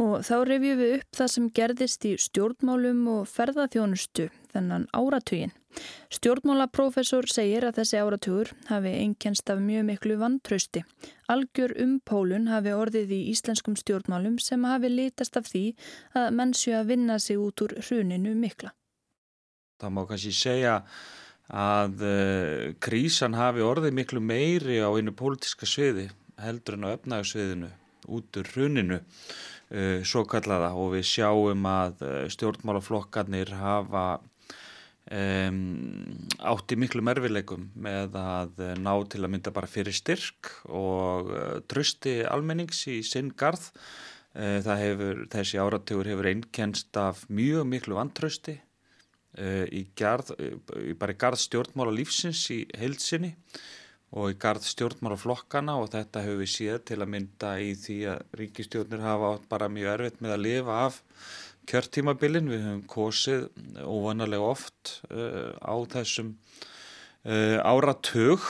Og þá revjum við upp það sem gerðist í stjórnmálum og ferðaþjónustu þennan áratugin. Stjórnmálaprófessor segir að þessi áratugur hafi einkennst af mjög miklu vantrausti. Algjör um pólun hafi orðið í íslenskum stjórnmálum sem hafi litast af því að mennsju að vinna sig út úr hruninu mikla. Það má kannski segja að uh, krísan hafi orðið miklu meiri á einu pólitiska sviði heldur en á öfnagasviðinu út úr hruninu svo kallaða og við sjáum að uh, stjórnmálaflokkarnir hafa Um, átti miklu mervileikum með að ná til að mynda bara fyrir styrk og uh, trösti almennings í sinn garð. Uh, hefur, þessi áratugur hefur einnkenst af mjög miklu vantrösti uh, í, garð, bara í garð stjórnmála lífsins í heilsinni og í garð stjórnmála flokkana og þetta hefur við séð til að mynda í því að ríkistjórnir hafa bara mjög erfitt með að lifa af kjörtímabilin, við höfum kosið óvanalega oft uh, á þessum uh, áratug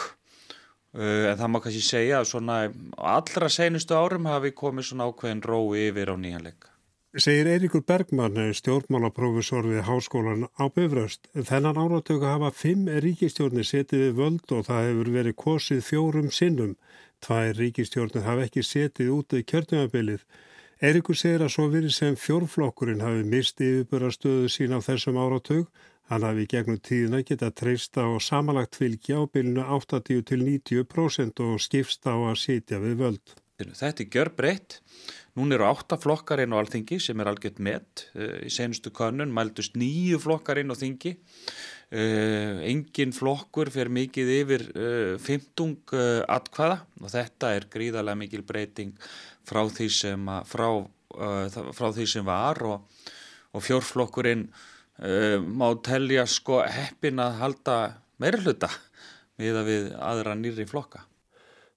uh, en það má kannski segja að allra senustu árum hafi komið svona ákveðin rói yfir á nýjanleika. Segir Eiríkur Bergmann, stjórnmálaprófessor við háskólan á Bifröst. Þennan áratöku hafa fimm ríkistjórnir setið við völd og það hefur verið kosið fjórum sinnum. Tvær ríkistjórnir hafa ekki setið út í kjörtumabilið. Eirikur segir að svo verið sem fjórflokkurinn hafi misti yfirbörastöðu sín á þessum áratug. Hann hafi gegnum tíðina geta treysta og samanlagt fylgja á bylunu 80 til 90% og skipst á að sitja við völd. Þetta er gjör breytt. Nún eru átta flokkar inn á alþingi sem er algjört met. Eh, í senustu kannun mældust nýju flokkar inn á þingi. Uh, engin flokkur fyrir mikið yfir uh, 15 uh, atkvaða og þetta er gríðarlega mikil breyting frá því sem, frá, frá því sem var og, og fjórflokkurinn má telja sko heppin að halda meirhluta við að við aðra nýri flokka.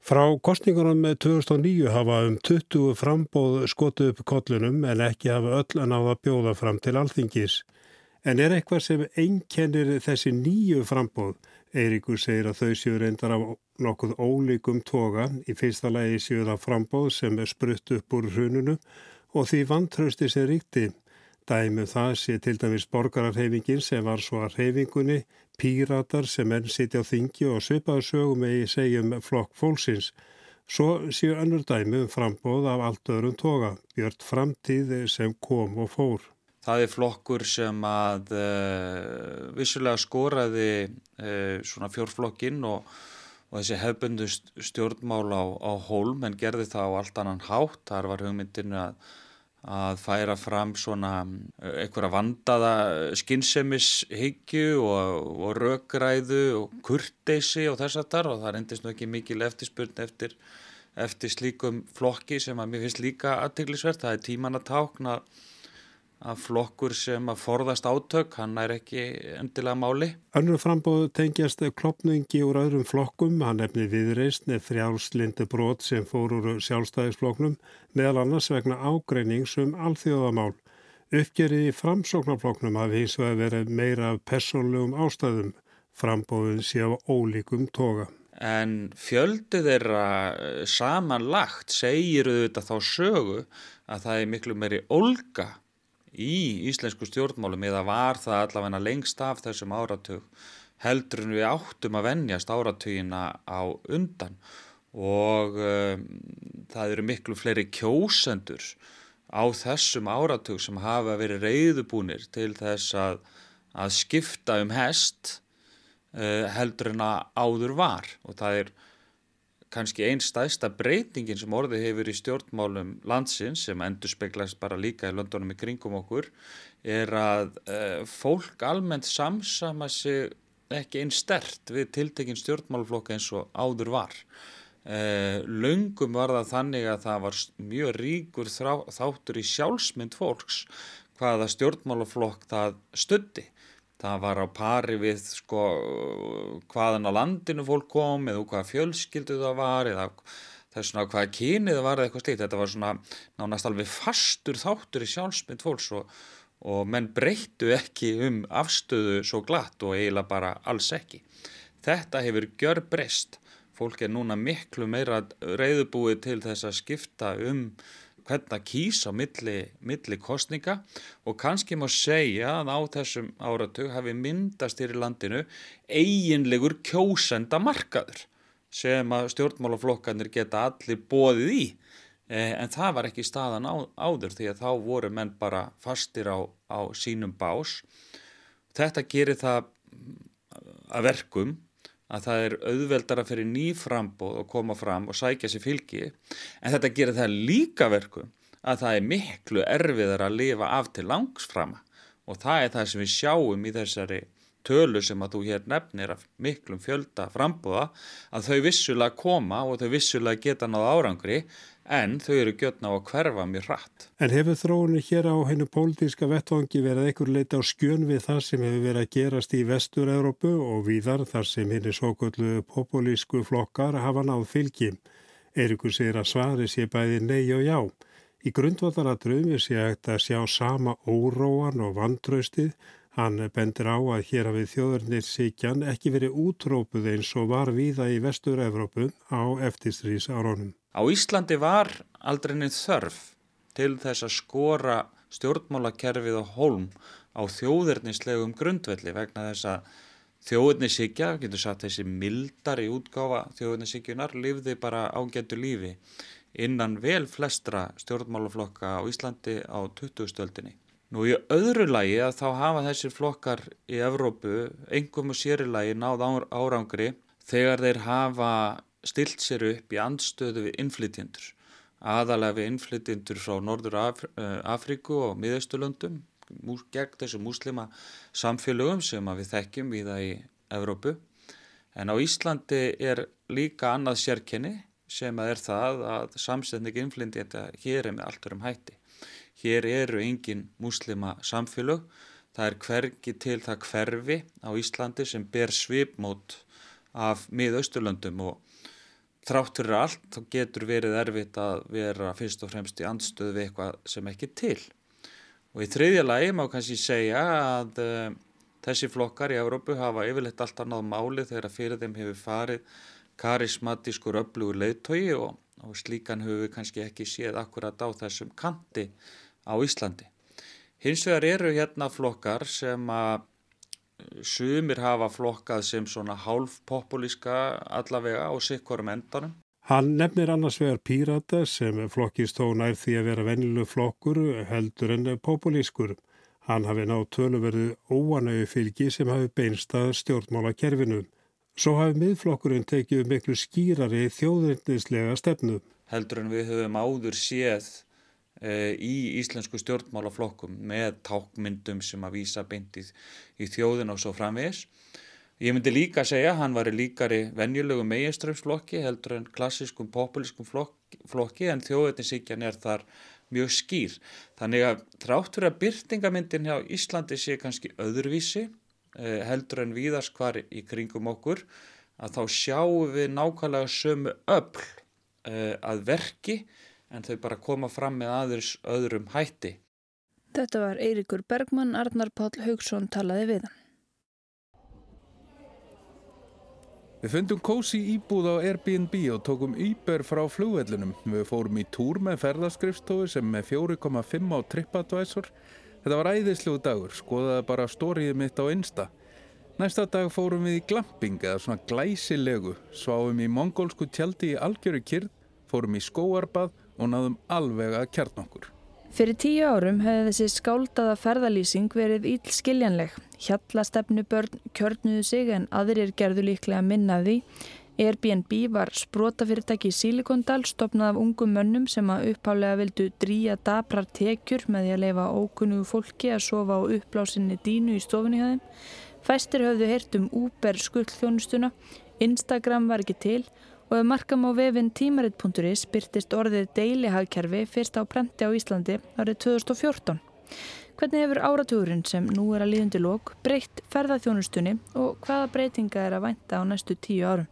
Frá kostningunum með 2009 hafa um 20 frambóð skotu upp kollunum en ekki hafa öll að náða bjóða fram til alþingis. En er eitthvað sem einkennir þessi nýju frambóð? Eiríkur segir að þau séu reyndar af nokkuð ólíkum toga. Í fyrsta lagi séu það frambóð sem er sprutt upp úr hrununu og því vantrausti sem ríkti. Dæmið um það sé til dæmis borgararhefingin sem var svo að rhefingunni, píratar sem enn sitja á þingi og svipaðsögum eða segjum flokk fólksins. Svo séu önnur dæmið um frambóð af allt öðrum toga, björt framtíð sem kom og fór. Það er flokkur sem að uh, vissulega skoraði uh, svona fjórflokkin og, og þessi hefbundu stjórnmál á, á hólm en gerði það á allt annan hátt. Þar var hugmyndinu að, að færa fram svona uh, einhverja vandaða skinsemishyggju og, og rökræðu og kurteysi og þess að þar og það reyndist nú ekki mikil eftirspurn eftir, eftir slíkum flokki sem að mér finnst líka aðteglisvert. Það er tíman að tákna að flokkur sem að forðast átök, hann er ekki endilega máli. Önnur frambóðu tengjast klopningi úr öðrum flokkum, hann efni viðreist nefn þrjálslindi brot sem fór úr sjálfstæðisflokknum, meðal annars vegna ágreiningsum alþjóðamál. Uppgerið í framsóknarflokknum hafi hins vegar verið meira af personlegum ástæðum, frambóðun sé á ólíkum toga. En fjöldið þeirra samanlagt segir auðvitað þá sögu að það er miklu meiri olga í íslensku stjórnmálum eða var það allavega lengst af þessum áratug heldur en við áttum að vennjast áratugina á undan. Og um, það eru miklu fleiri kjósendur á þessum áratug sem hafa verið reyðubúnir til þess að, að skipta um hest uh, heldur en að áður var. Og það er kannski einn stæðsta breytingin sem orðið hefur í stjórnmálum landsins sem endur speglast bara líka í löndunum í kringum okkur er að uh, fólk almennt samsama sig ekki einn stert við tiltekinn stjórnmálflokka eins og áður var. Uh, Laungum var það þannig að það var mjög ríkur þrá, þáttur í sjálfsmynd fólks hvaða stjórnmálflokk það stutti það var á pari við sko hvaðan á landinu fólk kom eða hvaða fjölskyldu það var eða þess svona hvaða kynið það var eða eitthvað slíkt. Þetta var svona nánast alveg fastur þáttur í sjálfsmynd fólks og, og menn breyttu ekki um afstöðu svo glatt og eiginlega bara alls ekki. Þetta hefur gjör breyst fólk er núna miklu meira reyðubúið til þess að skipta um hvernig að kýsa á milli, milli kostninga og kannski má segja að á þessum áratug hafi myndast í landinu eiginlegur kjósenda markaður sem að stjórnmálaflokkanir geta allir bóðið í eh, en það var ekki staðan á, áður því að þá voru menn bara fastir á, á sínum bás. Þetta gerir það að verkum að það er auðveldara fyrir nýframbóð að koma fram og sækja sér fylgi. En þetta gerir það líka verkum að það er miklu erfiðar að lifa af til langsframa og það er það sem við sjáum í þessari tölu sem að þú hér nefnir af miklum fjölda frambúða að þau vissulega koma og þau vissulega geta náða árangri en þau eru gjörna á að hverfa mjög hratt. En hefur þróunni hér á hennu pólitíska vettvangi verið einhver leita á skjön við það sem hefur verið að gerast í Vestur-Európu og víðar þar sem henni svo gullu populísku flokkar hafa náð fylgjum. Eirikur segir að svari sé bæði nei og já. Í grundvallaradröfum sé að sjá sama óróan og vantraustið Hann bendur á að hér hafið þjóðurnir síkjan ekki verið útrópuð eins og var víða í Vestur-Evrópu á eftirstrís árónum. Á Íslandi var aldrei neitt þörf til þess að skora stjórnmálakerfið og holm á þjóðurnislegum grundvelli vegna þess að þjóðurnisíkja, getur sagt þessi mildari útgáfa þjóðurnisíkjunar, lifði bara ágættu lífi innan vel flestra stjórnmálaflokka á Íslandi á 20. stöldinni. Nú í öðru lagi að þá hafa þessir flokkar í Evrópu engum og sérilagi náð árangri þegar þeir hafa stilt sér upp í andstöðu við innflytjendur. Aðalega við innflytjendur frá Norður Af eh, Afríku og Miðaustulöndum gegn þessu múslima samfélögum sem við þekkjum við það í Evrópu. En á Íslandi er líka annað sérkenni sem að er það að samsetning innflytjenda hér er með alltur um hætti. Hér eru engin muslima samfélög, það er hvergi til það hverfi á Íslandi sem ber svipmót af miðausturlöndum og þrátt fyrir allt þá getur verið erfitt að vera fyrst og fremst í andstöðu við eitthvað sem ekki til. Og í þriðja lagi má kannski segja að uh, þessi flokkar í Európu hafa yfirleitt allt annað máli þegar fyrir þeim hefur farið karismatískur öflugur leiðtogi og, og slíkan hefur við kannski ekki séð akkurat á þessum kanti á Íslandi. Hins vegar eru hérna flokkar sem að eh, sumir hafa flokkað sem svona hálf populíska allavega á sikkorum endanum. Hann nefnir annars vegar pírata sem flokkist þó nær því að vera vennilu flokkur heldur en populískur. Hann hafi nátt töluverðu óanauðu fylgi sem hafi beinstað stjórnmála kerfinu. Svo hafi miðflokkurinn tekið miklu skýrari þjóðrindislega stefnu. Heldur en við höfum áður séð í íslensku stjórnmálaflokkum með tákmyndum sem að vísa beintið í þjóðin og svo framvegis. Ég myndi líka segja að hann var líkari venjulegu meginströmsflokki heldur en klassiskum populískum flokki en þjóðetinsíkjan er þar mjög skýr. Þannig að þráttur að byrtingamyndin hjá Íslandi sé kannski öðruvísi eh, heldur en víðast hvar í kringum okkur að þá sjáum við nákvæmlega sömu öll eh, að verki en þau bara koma fram með aðurs öðrum hætti. Þetta var Eirikur Bergmann, Arnar Páll Haugsson talaði við hann. Við fundum kósi íbúð á Airbnb og tókum Uber frá flugvellunum. Við fórum í túr með ferðarskrifstofu sem með 4,5 á TripAdvisor. Þetta var æðislegu dagur, skoðaði bara stóriðið mitt á Insta. Næsta dag fórum við í glamping eða svona glæsilegu, sváum í mongólsku tjaldi í algjöru kyrð, fórum í skóarbað og náðum alveg að kjarn okkur. Fyrir tíu árum hefði þessi skáldaða ferðalýsing verið íll skiljanleg. Hjallastefnu börn kjörnuðu sig en aðrir gerðu líklega minna því. Airbnb var sprótafyrirtæki í Silikondal stopnað af ungum mönnum sem að upphálega vildu dríja dabrar tekjur með því að leifa ókunnugu fólki að sofa á uppblásinni dínu í stofunni hjá þeim. Fæstir höfðu heyrt um Uber skullþjónustuna, Instagram var ekki til og ef markam á vefin tímaritt.is byrtist orðið deilihagkerfi fyrst á prenti á Íslandi árið 2014. Hvernig hefur áratugurinn sem nú er að líðundi lók breytt ferðarþjónustunni og hvaða breytinga er að vænta á næstu tíu árum?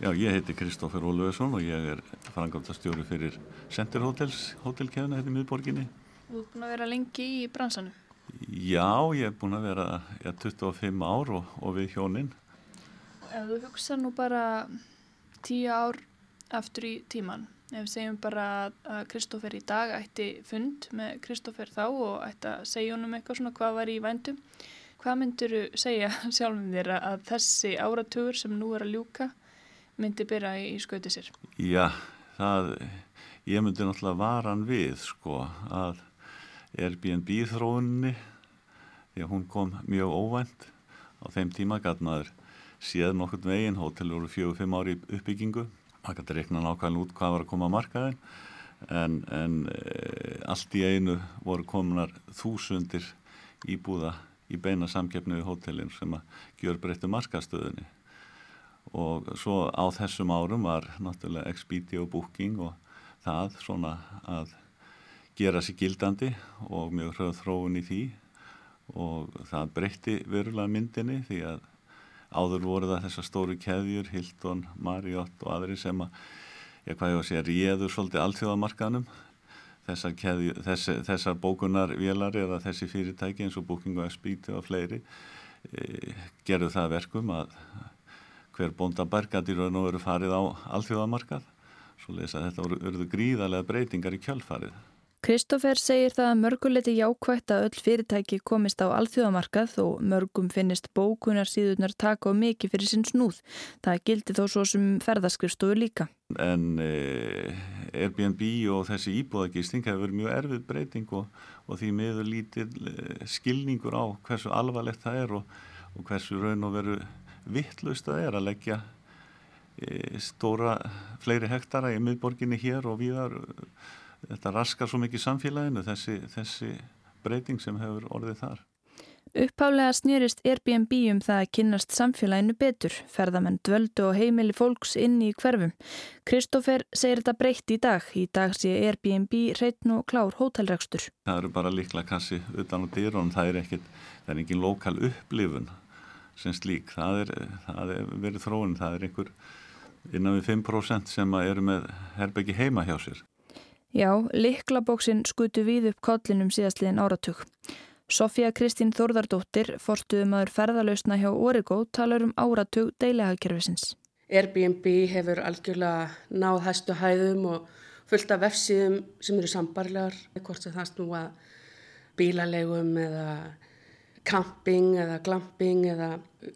Já, ég heiti Kristófer Ólauðsson og ég er frangaldastjóri fyrir Center Hotels, hótelkefna hérna í miðborginni. Þú er búin að vera lengi í bransanum? Já, ég er búin að vera ja, 25 ár og, og við hjóninn. Ef þú hugsa nú bara tíu ár aftur í tíman. Ef við segjum bara að Kristófer í dag ætti fund með Kristófer þá og ætti að segja honum eitthvað svona hvað var í vændum. Hvað myndur þú segja sjálfum þér að þessi áratugur sem nú er að ljúka myndi byrja í skauti sér? Já, það, ég myndi náttúrulega varan við sko að Airbnb þróunni því að hún kom mjög óvænt. Á þeim tíma gæt maður séð nokkur veginn, hótel voru fjögur-fimm ári uppbyggingu, maður gæti rekna nákvæmlega út hvað var að koma að markaðin en, en e, allt í einu voru komunar þúsundir íbúða í beina samkeppni við hótelin sem að gjör breyttu markastöðunni og svo á þessum árum var náttúrulega Expedia og Booking og það svona að gera sér gildandi og mjög hröð þróun í því. Og það breytti verulega myndinni því að áður voru það þessar stóru keðjur, Hilton, Marriott og aðri sem að, ég hvað ég var að segja, réður svolítið allþjóðamarkaðnum þessar, keðju, þess, þessar bókunarvélari eða þessi fyrirtæki eins og Booking og Expedia og fleiri e, gerðu það verkum að hver bóndabærgat í raun og veru farið á allþjóðamarkað svo lesa að þetta voru gríðarlega breytingar í kjölfarið Kristófer segir það að mörguleiti jákvægt að öll fyrirtæki komist á alþjóðamarkað og mörgum finnist bókunar síðunar taka og mikið fyrir sinn snúð. Það gildi þó svo sem ferðaskrifstofu líka. En eh, Airbnb og þessi íbúðagisting hefur verið mjög erfið breyting og, og því miður lítið eh, skilningur á hversu alvarlegt það er og, og hversu raun og veru vittlust það er að leggja eh, stóra fleiri hektara í miðborginni hér og viðar þetta raskar svo mikið samfélaginu þessi, þessi breyting sem hefur orðið þar. Upphálega snýrist Airbnb um það að kynnast samfélaginu betur, ferðamenn dvöldu og heimili fólks inn í hverfum. Kristófer segir þetta breytt í dag. Í dag sé Airbnb hreitn og klár hótelrækstur. Það eru bara líkla kassi utan á dýrunum, það er ekkit, það er engin lokal upplifun sem slík. Það er, það er verið þróun, það er einhver innan við 5% sem eru með herbeggi heima hjá sér. Já, liklabóksinn skutu við upp kollinum síðastliðin áratug. Sofía Kristín Þórðardóttir, forstuðum aður ferðalösna hjá Origo, talar um áratug deilegagkerfisins. Airbnb hefur algjörlega náð hæstu hæðum og fullt af vefsíðum sem eru sambarlegar, hvort sem það snúa bílalegum eða camping eða glamping eða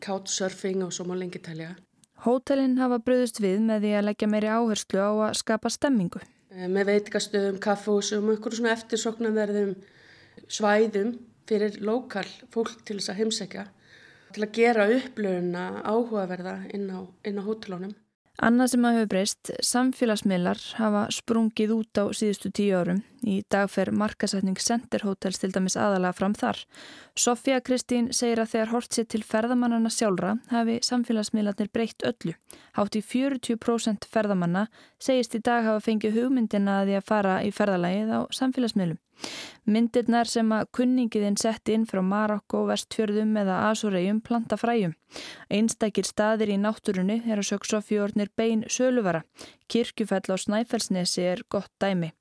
couchsurfing og svo má lengi talja. Hótelin hafa bröðust við með því að leggja meiri áherslu á að skapa stemmingu. Eh, með veitikastöðum, kaffúsum og einhverjum svona eftirsoknaverðum svæðum fyrir lokal fólk til þess að heimsækja til að gera upplöfuna áhugaverða inn á, á hótelónum. Annað sem að hefur breyst, samfélagsmiðlar hafa sprungið út á síðustu tíu árum. Í dag fer markasætning Center Hotels til dæmis aðalega fram þar. Sofía Kristín segir að þegar hort sér til ferðamannana sjálfra hafi samfélagsmiðlarnir breytt öllu. Hátt í 40% ferðamanna segist í dag hafa fengið hugmyndina að því að fara í ferðalagið á samfélagsmiðlum. Myndirnar sem að kunningiðinn sett inn frá Marokko, Vestfjörðum eða Asureyjum planta fræjum. Einstakir staðir í náttúrunni er að söksa fjórnir bein söluvara. Kirkjufell á Snæfellsnesi er gott dæmi.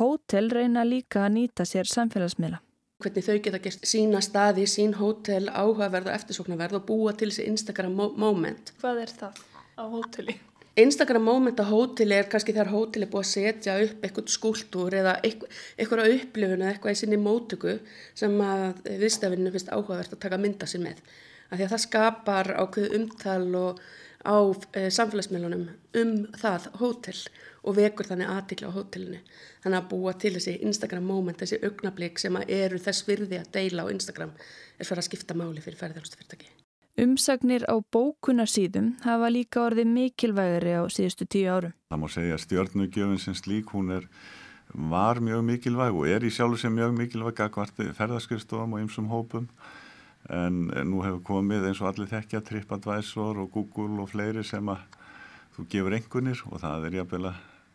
Hótel reyna líka að nýta sér samfélagsmiðla. Hvernig þau geta gert sína staði, sín hótel, áhugaverð og eftirsóknarverð og búa til þessi Instagram moment. Hvað er það á hóteli? Instagram moment á hóteli er kannski þegar hóteli er búið að setja upp eitthvað skúltúr eða eitthvað upplifun eða eitthvað í sinni mótöku sem að viðstafinu finnst áhugavert að taka mynda sér með. Af því að það skapar ákveð umtal og á e, samfélagsmiðlunum um það hótel og vekur þannig aðtikla á hótelinu. Þannig að búa til þessi Instagram moment, þessi augnablík sem eru þess virði að deila á Instagram er fyrir að skipta máli fyrir ferðarhaldstufyrirtæki. Umsagnir á bókunarsýðum hafa líka orðið mikilvægri á síðustu tíu árum. Það má segja að stjórnugjöfin sem slík hún er, var mjög mikilvæg og er í sjálfu sem mjög mikilvæg að hverti ferðarskriðstofum og ymsum hópum en nú hefur komið eins og allir þekkja TripAdvisor og Google og fleiri sem að þú gefur engunir og það er, jafnvel,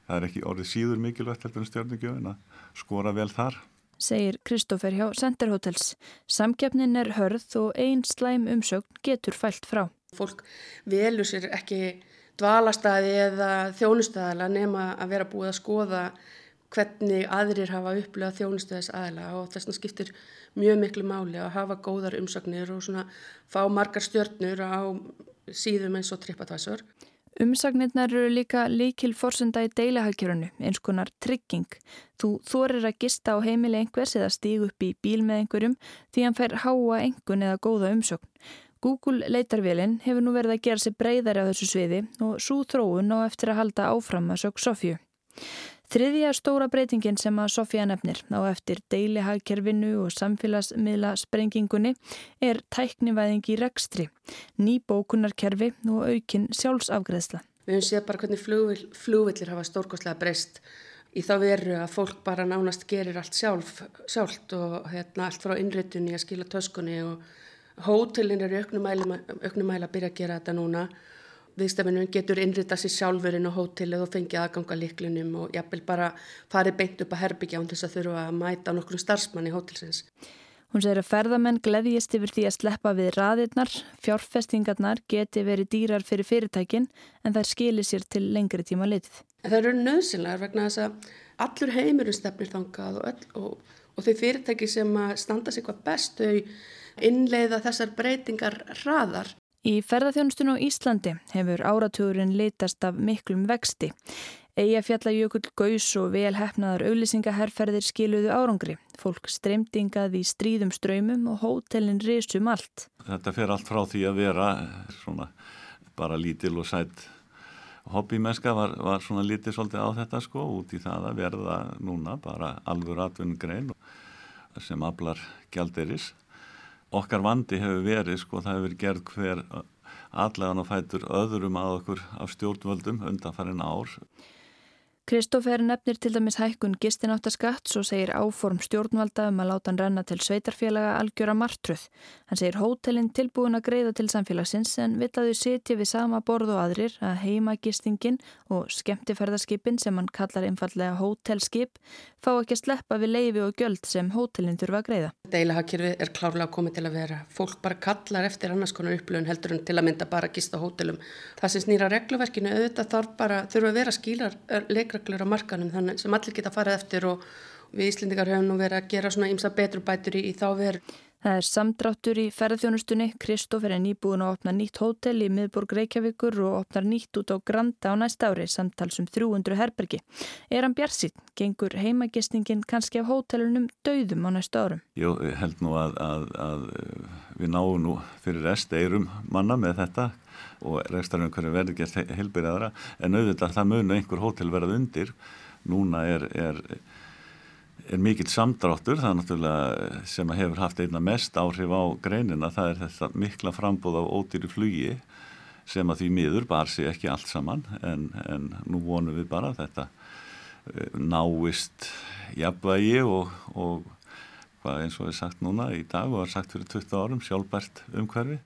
það er ekki orðið síður mikilvægt heldur en stjórnugjöfin að skora vel þar segir Kristófer hjá Center Hotels. Samgefnin er hörð og einn slæm umsögn getur fælt frá. Fólk velur sér ekki dvalastæði eða þjónustæðala nema að vera búið að skoða hvernig aðrir hafa upplöðað þjónustæðis aðla og þess vegna skiptir mjög miklu máli að hafa góðar umsögnir og svona fá margar stjörnur á síðum eins og TripAdvisor. Umsagnirnar eru líka líkil forsenda í deilahagkjörunu, eins konar trygging. Þú þorir að gista á heimili einhvers eða stíg upp í bíl með einhverjum því hann fær háa engun eða góða umsögn. Google leitarvélinn hefur nú verið að gera sig breyðari á þessu sviði og svo þróun á eftir að halda áfram að sög Sofju. Þriðja stóra breytingin sem að Sofja nefnir á eftir deilihagkerfinu og samfélagsmiðla sprengingunni er tæknivæðing í rekstri, ný bókunarkerfi og aukin sjálfsafgreðsla. Við höfum séð bara hvernig flugvill, flugvillir hafa stórkoslega breyst í þá veru að fólk bara nánast gerir allt sjálf, sjálft og hérna, allt frá innréttunni að skila töskunni og hótelin eru auknum mæla að byrja að gera þetta núna viðstafinu getur innrita sér sjálfurinn á hótelið og fengið aðganga líklinum og jafnvel bara farið beint upp að herbyggja án þess að þurfa að mæta nokkru starfsmann í hótelsins. Hún segir að ferðamenn gleðjist yfir því að sleppa við raðirnar, fjárfestingarnar geti verið dýrar fyrir fyrirtækin en þær skilir sér til lengri tíma litið. Það eru nöðsynlegar vegna þess að allur heimurinn stefnir þangað og, öll, og, og þau fyrirtæki sem standa sig hvað best þau innleiða þessar breytingar raðar Í ferðarþjónustun á Íslandi hefur áratugurinn litast af miklum vexti. Eyjafjallajökull, gaus og velhæfnaðar auðlýsingaherrferðir skiluðu árangri. Fólk streymdingað í stríðum ströymum og hótelin risum allt. Þetta fer allt frá því að vera svona bara lítil og sætt hobbymesska var, var svona lítið svolítið á þetta sko út í það að verða núna bara alvur atvinnugrein sem aflar gjaldiris okkar vandi hefur verið sko það hefur verið gerð hver og fætur öðrum að okkur af stjórnvöldum undan farin ár Kristófer nefnir til dæmis hækkun gistináttaskatts og segir áform stjórnvalda um að láta hann renna til sveitarfélaga algjöra martruð. Hann segir hótelin tilbúin að greiða til samfélagsins en vill að þau sitja við sama borð og aðrir að heima gistingin og skemmtiferðarskipin sem hann kallar einfallega hótelskip fá ekki að sleppa við leifi og gjöld sem hótelin þurfa að greiða. Deilahagkjörfi er klárlega komið til að vera. Fólk bara kallar eftir annars konar upplöfun heldur en til að mynda bara gista hótelum. Það sem snýra regluverkinu auðvitað þarf bara, þurfa að vera skílar leikreglur á markanum þannig sem allir geta farið eftir og við Íslendingar höfum nú verið að gera svona ímsa betrurbætur í, í þá veru. Það er samdráttur í ferðarþjónustunni. Kristófer er nýbúin að opna nýtt hótel í miðborg Reykjavíkur og opnar nýtt út á Granda á næsta ári samtalsum 300 herbergi. Er hann björnsitt? Gengur heimagistingin kannski af hótelunum döðum á næsta árum? Jú, ég held nú að, að, að við náum nú fyrir rest eirum manna með þetta og restarinn hverju verður gert heilbyrjaðara en auðvitað það munu einhver hótel verað undir. Núna er... er er mikill samdráttur, það er náttúrulega sem hefur haft einna mest áhrif á greinina, það er þetta mikla frambóð á ódýri flugi sem að því miður bar sig ekki allt saman en, en nú vonum við bara þetta eh, náist jafnvægi og, og hvað eins og er sagt núna í dag og er sagt fyrir 20 árum sjálfbært umhverfi.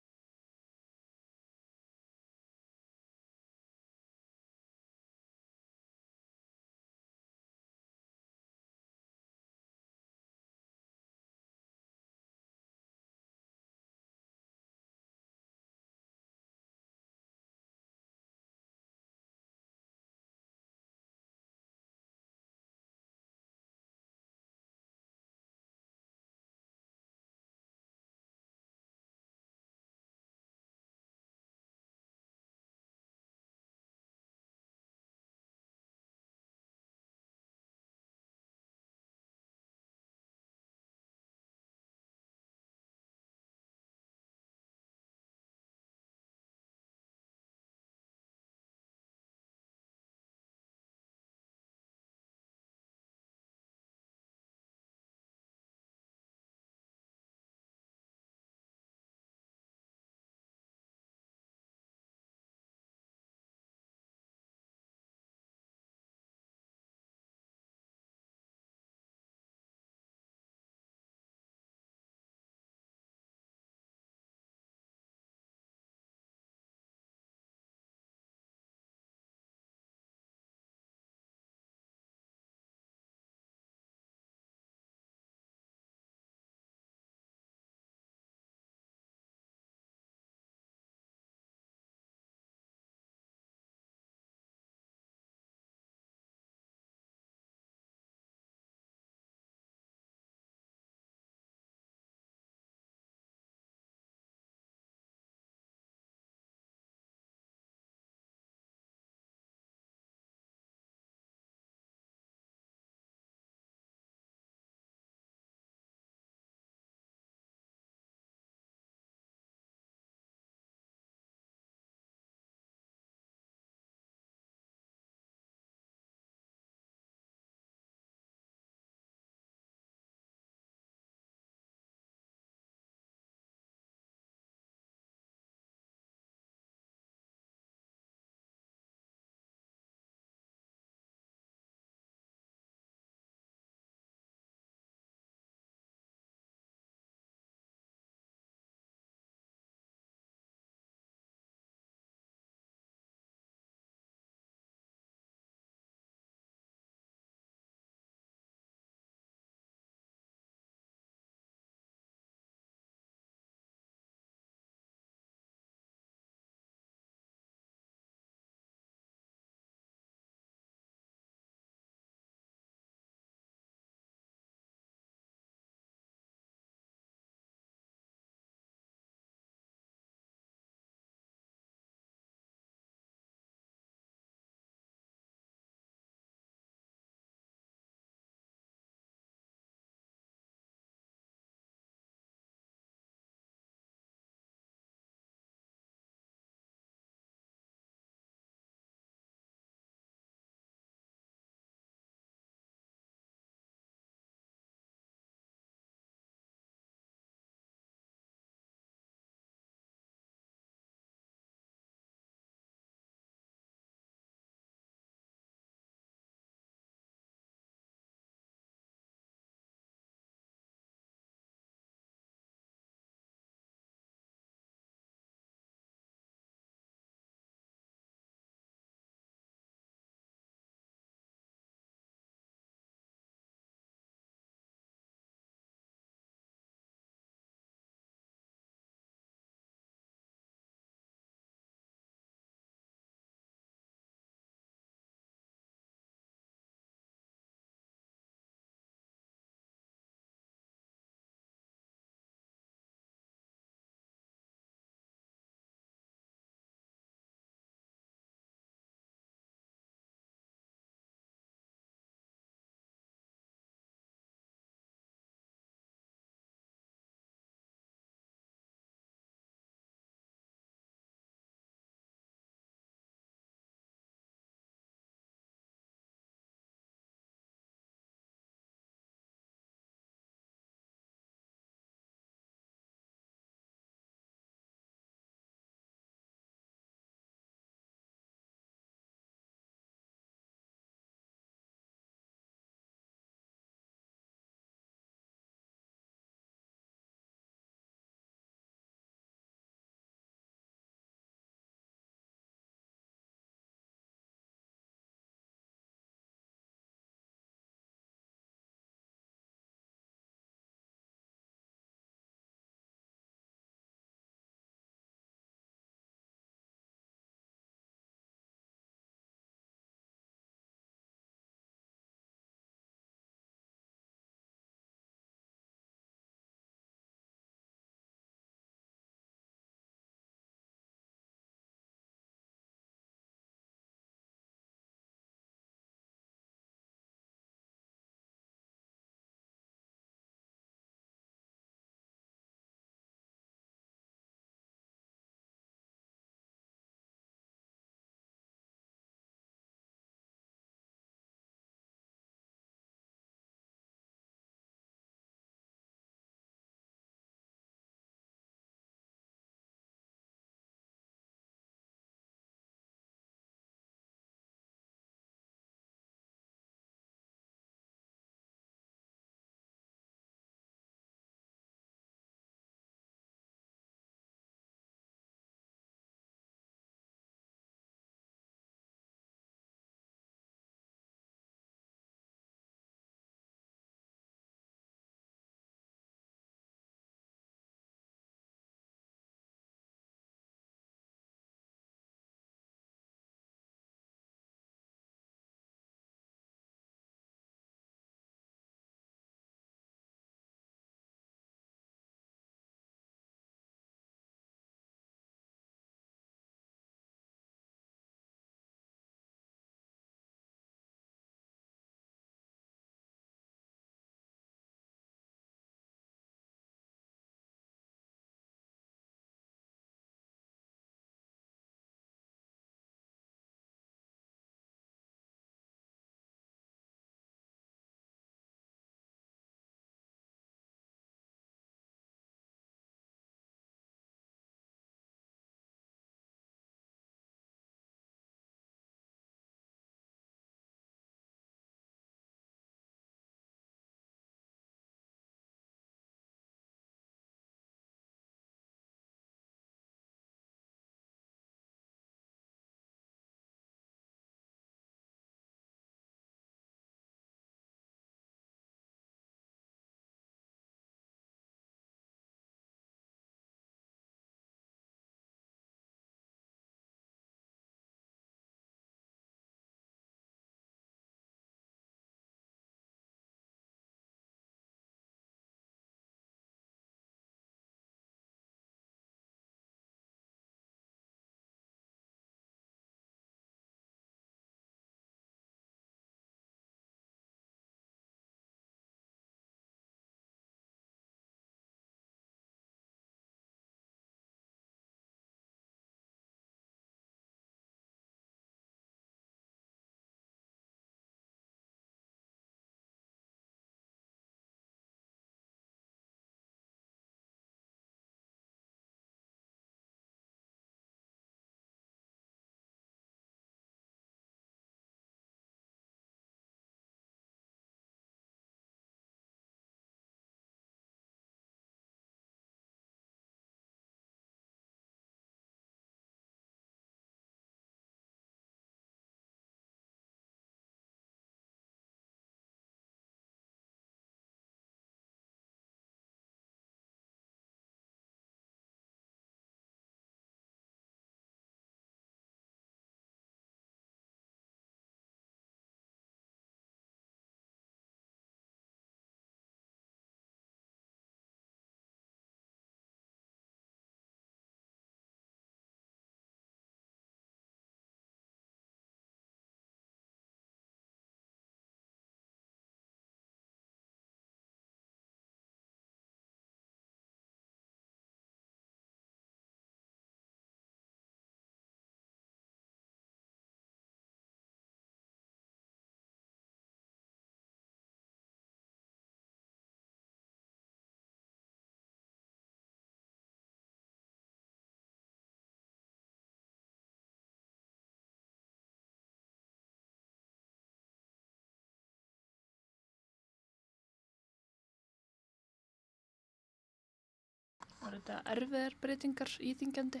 Var þetta erfiðar breytingar íþingjandi?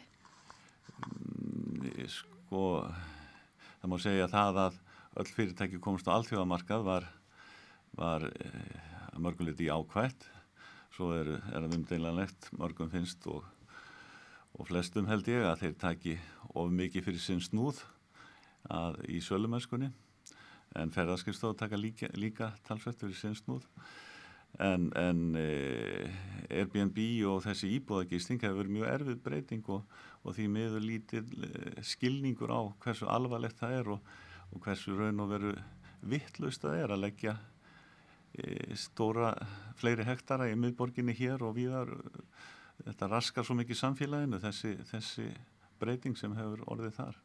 Mm, sko, það má segja það að öll fyrirtæki komst á alþjóðamarkað var, var eh, mörguleiti ákvætt. Svo er, er það umdeilanlegt, mörgum finnst og, og flestum held ég að þeir taki of mikið fyrir sinn snúð að, í sölumöskunni en ferðarskipstof taka líka, líka talsvett fyrir sinn snúð en, en e, Airbnb og þessi íbúðagisting hefur verið mjög erfið breyting og, og því miður lítið e, skilningur á hversu alvarlegt það er og, og hversu raun og veru vittlust það er að leggja e, stóra fleiri hektara í miðborginni hér og viðar þetta raskar svo mikið samfélaginu þessi, þessi breyting sem hefur orðið þar